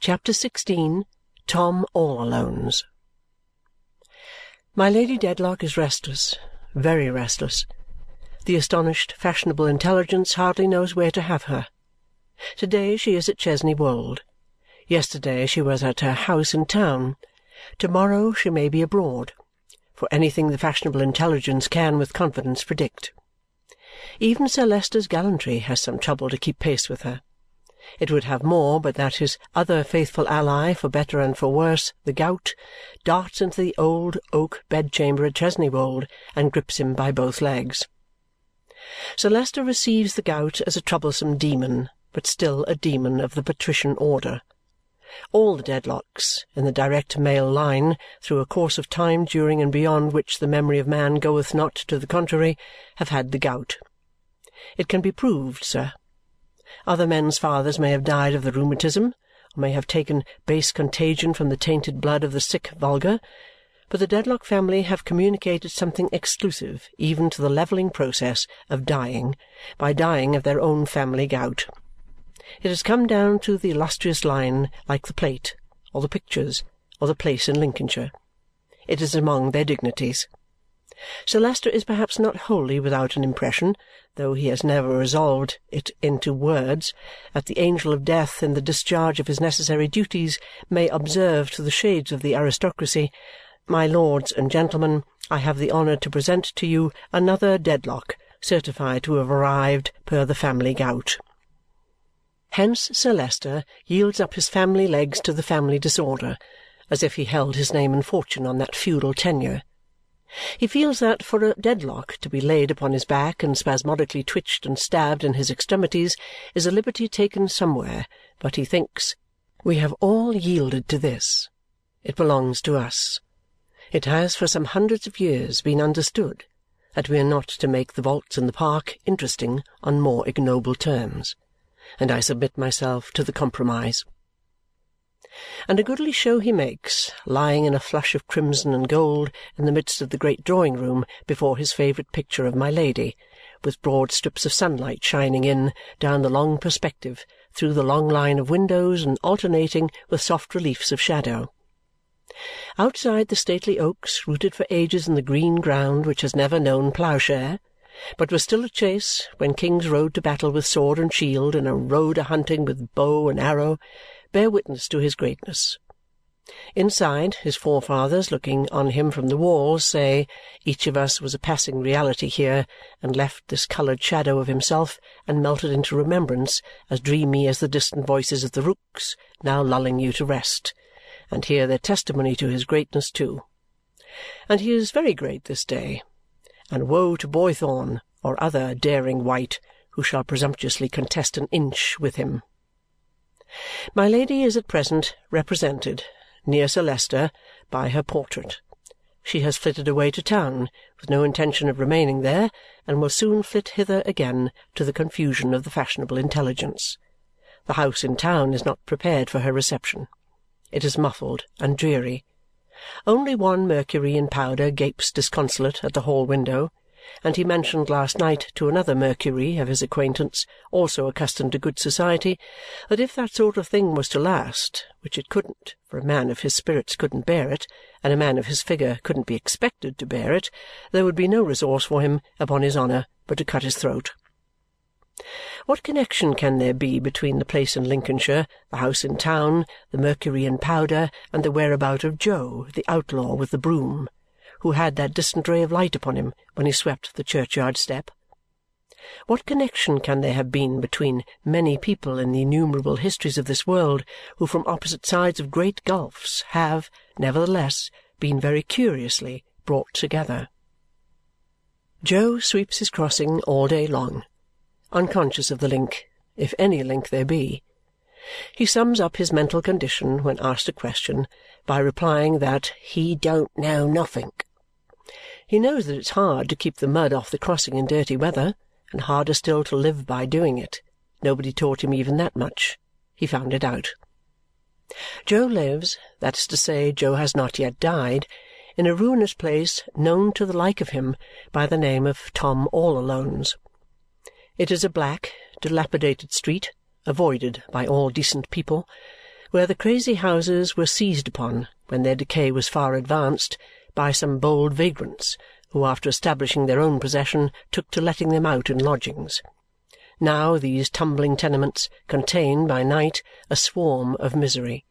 CHAPTER XVI Tom all Alone's My Lady Dedlock is restless, very restless. The astonished fashionable intelligence hardly knows where to have her. To day she is at Chesney Wold. Yesterday she was at her house in town. To morrow she may be abroad, for anything the fashionable intelligence can with confidence predict. Even Sir Leicester's gallantry has some trouble to keep pace with her. It would have more but that his other faithful ally, for better and for worse, the gout, darts into the old oak bedchamber at Chesney Wold and grips him by both legs. Sir Leicester receives the gout as a troublesome demon, but still a demon of the patrician order. All the Dedlocks, in the direct male line, through a course of time during and beyond which the memory of man goeth not to the contrary, have had the gout. It can be proved, sir. Other men's fathers may have died of the rheumatism or may have taken base contagion from the tainted blood of the sick vulgar, but the Dedlock family have communicated something exclusive even to the levelling process of dying by dying of their own family gout. It has come down to the illustrious line like the plate, or the pictures, or the place in Lincolnshire. It is among their dignities. Sir Leicester is perhaps not wholly without an impression, though he has never resolved it into words, that the angel of death in the discharge of his necessary duties may observe to the shades of the aristocracy, My lords and gentlemen, I have the honour to present to you another Dedlock certified to have arrived per the family gout. Hence Sir Leicester yields up his family legs to the family disorder, as if he held his name and fortune on that feudal tenure. He feels that for a Dedlock to be laid upon his back and spasmodically twitched and stabbed in his extremities is a liberty taken somewhere, but he thinks, "We have all yielded to this. It belongs to us. It has for some hundreds of years been understood that we are not to make the vaults in the park interesting on more ignoble terms, and I submit myself to the compromise." And a goodly show he makes, lying in a flush of crimson and gold in the midst of the great drawing-room before his favourite picture of my Lady, with broad strips of sunlight shining in, down the long perspective, through the long line of windows, and alternating with soft reliefs of shadow. Outside the stately oaks rooted for ages in the green ground which has never known ploughshare, but was still a chase when kings rode to battle with sword and shield and a rode a hunting with bow and arrow, bear witness to his greatness. Inside, his forefathers, looking on him from the walls, say, Each of us was a passing reality here, and left this coloured shadow of himself, and melted into remembrance, as dreamy as the distant voices of the rooks, now lulling you to rest, and hear their testimony to his greatness too. And he is very great this day, and woe to Boythorn or other daring wight who shall presumptuously contest an inch with him. My Lady is at present represented, near Sir Leicester, by her portrait. She has flitted away to town with no intention of remaining there and will soon flit hither again to the confusion of the fashionable intelligence. The house in town is not prepared for her reception. It is muffled and dreary. Only one Mercury in powder gapes disconsolate at the hall window and he mentioned last night to another Mercury of his acquaintance, also accustomed to good society, that if that sort of thing was to last, which it couldn't, for a man of his spirits couldn't bear it, and a man of his figure couldn't be expected to bear it, there would be no resource for him, upon his honour, but to cut his throat. What connexion can there be between the place in Lincolnshire, the house in town, the Mercury in powder, and the whereabout of Jo, the outlaw with the broom? Who had that distant ray of light upon him when he swept the churchyard step? What connexion can there have been between many people in the innumerable histories of this world who from opposite sides of great gulfs have, nevertheless, been very curiously brought together? Jo sweeps his crossing all day long, unconscious of the link, if any link there be. He sums up his mental condition when asked a question by replying that he don't know nothink he knows that it's hard to keep the mud off the crossing in dirty weather, and harder still to live by doing it. Nobody taught him even that much. He found it out. Jo lives, that is to say, Jo has not yet died, in a ruinous place known to the like of him by the name of Tom all Alone's. It is a black, dilapidated street, avoided by all decent people, where the crazy houses were seized upon, when their decay was far advanced, by some bold vagrants who after establishing their own possession took to letting them out in lodgings. Now these tumbling tenements contain, by night, a swarm of misery.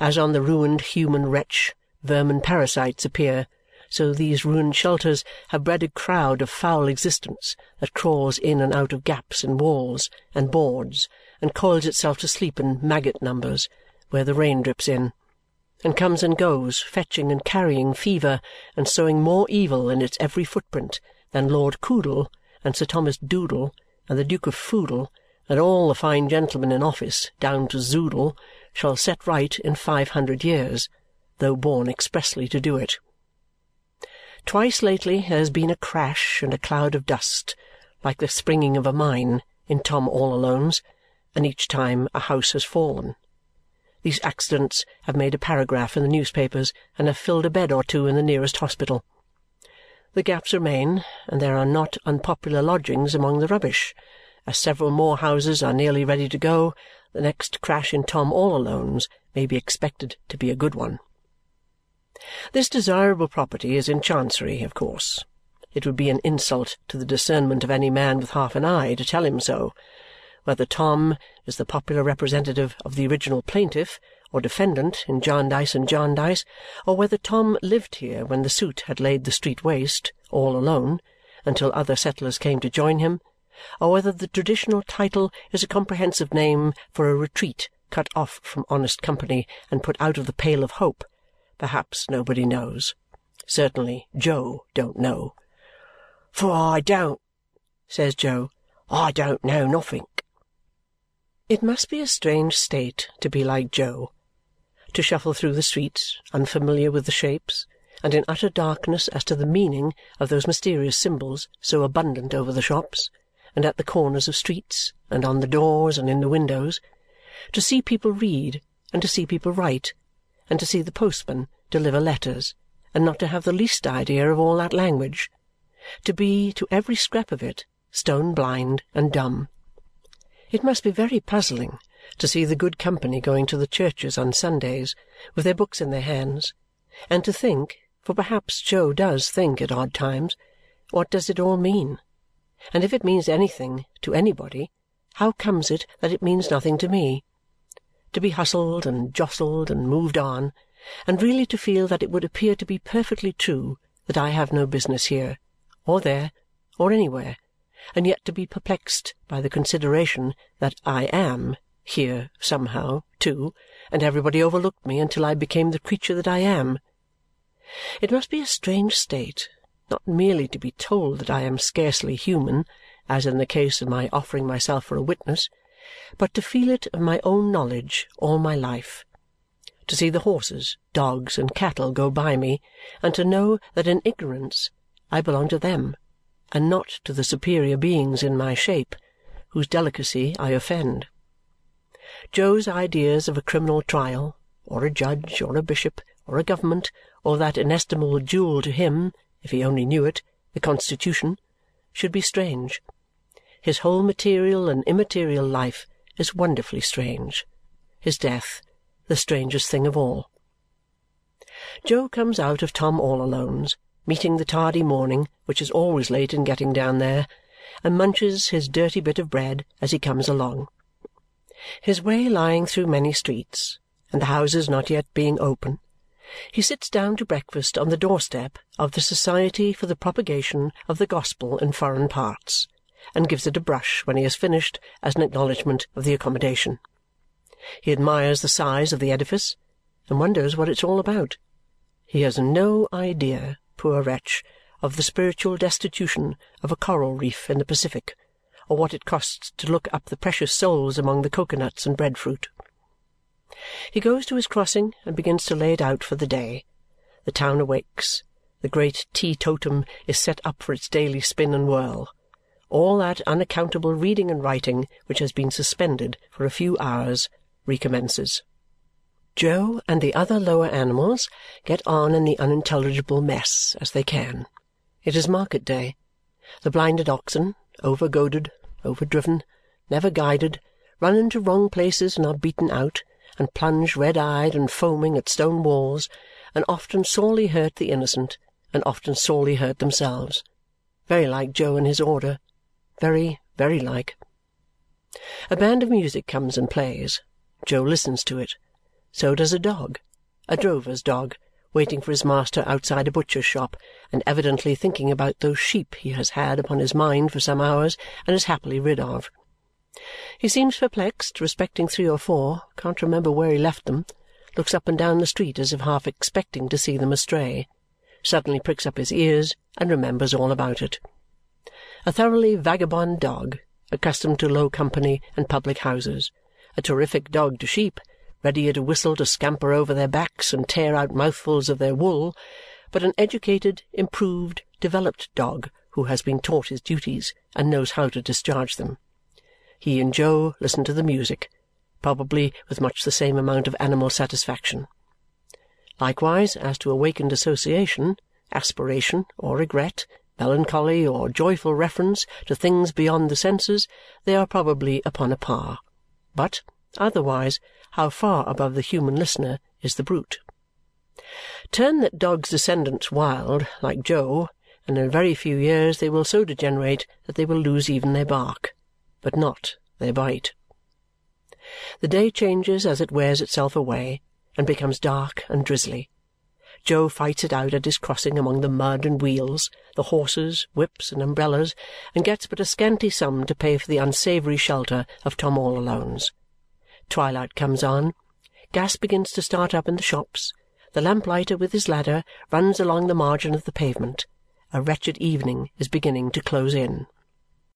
As on the ruined human wretch vermin parasites appear, so these ruined shelters have bred a crowd of foul existence that crawls in and out of gaps in walls and boards and coils itself to sleep in maggot numbers where the rain drips in, and comes and goes, fetching and carrying fever and sowing more evil in its every footprint than Lord Coodle and Sir Thomas Doodle and the Duke of Foodle and all the fine gentlemen in office down to Zoodle shall set right in five hundred years, though born expressly to do it. Twice lately there has been a crash and a cloud of dust, like the springing of a mine, in Tom all Alone's, and each time a house has fallen. These accidents have made a paragraph in the newspapers and have filled a bed or two in the nearest hospital. The gaps remain, and there are not unpopular lodgings among the rubbish. As several more houses are nearly ready to go, the next crash in Tom all Alone's may be expected to be a good one. This desirable property is in Chancery, of course. It would be an insult to the discernment of any man with half an eye to tell him so. Whether Tom is the popular representative of the original plaintiff or defendant in Jarndyce and Jarndyce, or whether Tom lived here when the suit had laid the street waste, all alone, until other settlers came to join him, or whether the traditional title is a comprehensive name for a retreat cut off from honest company and put out of the pale of hope Perhaps nobody knows. Certainly Jo don't know. "For I don't," says Jo. "I don't know nothink." It must be a strange state to be like Jo, to shuffle through the streets, unfamiliar with the shapes, and in utter darkness as to the meaning of those mysterious symbols so abundant over the shops, and at the corners of streets, and on the doors, and in the windows. To see people read, and to see people write, and to see the postman deliver letters, and not to have the least idea of all that language. To be, to every scrap of it, stone blind and dumb. It must be very puzzling to see the good company going to the churches on Sundays with their books in their hands, and to think, for perhaps Jo does think at odd times, what does it all mean? And if it means anything to anybody, how comes it that it means nothing to me? to be hustled and jostled and moved on, and really to feel that it would appear to be perfectly true that I have no business here, or there, or anywhere, and yet to be perplexed by the consideration that I am here somehow, too, and everybody overlooked me until I became the creature that I am. It must be a strange state, not merely to be told that I am scarcely human, as in the case of my offering myself for a witness, but to feel it of my own knowledge all my life, to see the horses, dogs, and cattle go by me, and to know that in ignorance I belong to them and not to the superior beings in my shape, whose delicacy I offend. Jo's ideas of a criminal trial, or a judge, or a bishop, or a government, or that inestimable jewel to him, if he only knew it, the Constitution, should be strange. His whole material and immaterial life is wonderfully strange. His death, the strangest thing of all. Jo comes out of Tom all Alone's, meeting the tardy morning, which is always late in getting down there, and munches his dirty bit of bread as he comes along. His way lying through many streets, and the houses not yet being open, he sits down to breakfast on the doorstep of the Society for the Propagation of the Gospel in Foreign Parts and gives it a brush when he has finished as an acknowledgment of the accommodation. He admires the size of the edifice and wonders what it's all about. He has no idea, poor wretch, of the spiritual destitution of a coral reef in the Pacific or what it costs to look up the precious souls among the cocoa-nuts and bread-fruit. He goes to his crossing and begins to lay it out for the day. The town awakes. The great teetotum is set up for its daily spin and whirl all that unaccountable reading and writing which has been suspended for a few hours recommences. Jo and the other lower animals get on in the unintelligible mess as they can. It is market day. The blinded oxen, over-goaded, over-driven, never guided, run into wrong places and are beaten out, and plunge red-eyed and foaming at stone walls, and often sorely hurt the innocent, and often sorely hurt themselves. Very like Jo and his order. Very, very like. A band of music comes and plays. Jo listens to it. So does a dog, a drover's dog, waiting for his master outside a butcher's shop and evidently thinking about those sheep he has had upon his mind for some hours and is happily rid of. He seems perplexed respecting three or four, can't remember where he left them, looks up and down the street as if half expecting to see them astray, suddenly pricks up his ears and remembers all about it. A thoroughly vagabond dog, accustomed to low company and public houses, a terrific dog to sheep, ready at a whistle to scamper over their backs and tear out mouthfuls of their wool, but an educated, improved, developed dog who has been taught his duties and knows how to discharge them. He and Jo listen to the music, probably with much the same amount of animal satisfaction. Likewise, as to awakened association, aspiration, or regret, melancholy, or joyful reference to things beyond the senses, they are probably upon a par. But, otherwise, how far above the human listener is the brute! Turn that dog's descendants wild, like Jo, and in a very few years they will so degenerate that they will lose even their bark, but not their bite. The day changes as it wears itself away and becomes dark and drizzly. Jo fights it out at his crossing among the mud and wheels, the horses, whips, and umbrellas, and gets but a scanty sum to pay for the unsavoury shelter of Tom all Alone's. Twilight comes on. Gas begins to start up in the shops. The lamplighter with his ladder runs along the margin of the pavement. A wretched evening is beginning to close in.